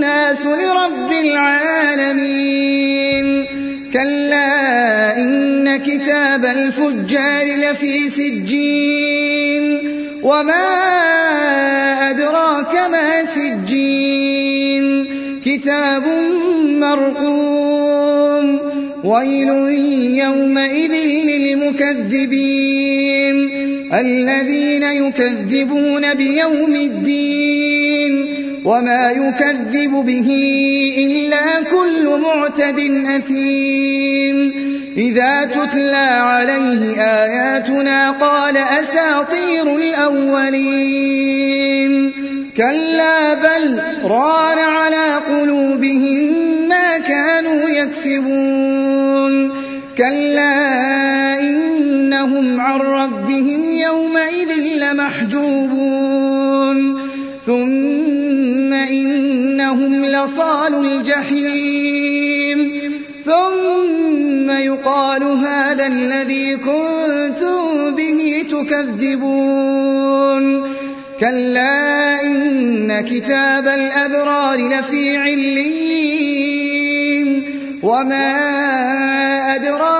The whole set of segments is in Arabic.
الناس لرب العالمين. كلا إن كتاب الفجار لفي سجين. وما أدراك ما سجين. كتاب مرقوم. ويل يومئذ للمكذبين. الذين يكذبون بيوم الدين. وما يكذب به إلا كل معتد أثيم. إذا تتلى عليه آياتنا قال أساطير الأولين. كلا بل ران على قلوبهم ما كانوا يكسبون. كلا إنهم عن ربهم يومئذ لمحجوبون. إنهم لصال الجحيم. ثم يقال هذا الذي كنتم به تكذبون. كلا إن كتاب الأبرار لفي علين وما أدراك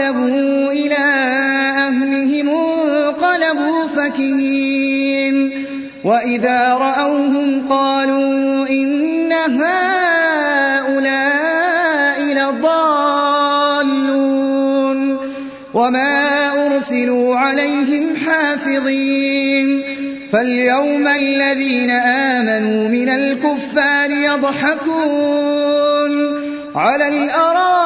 انقلبوا إلى أهلهم انقلبوا فكين وإذا رأوهم قالوا إن هؤلاء لضالون. وما أرسلوا عليهم حافظين. فاليوم الذين آمنوا من الكفار يضحكون على الأرائك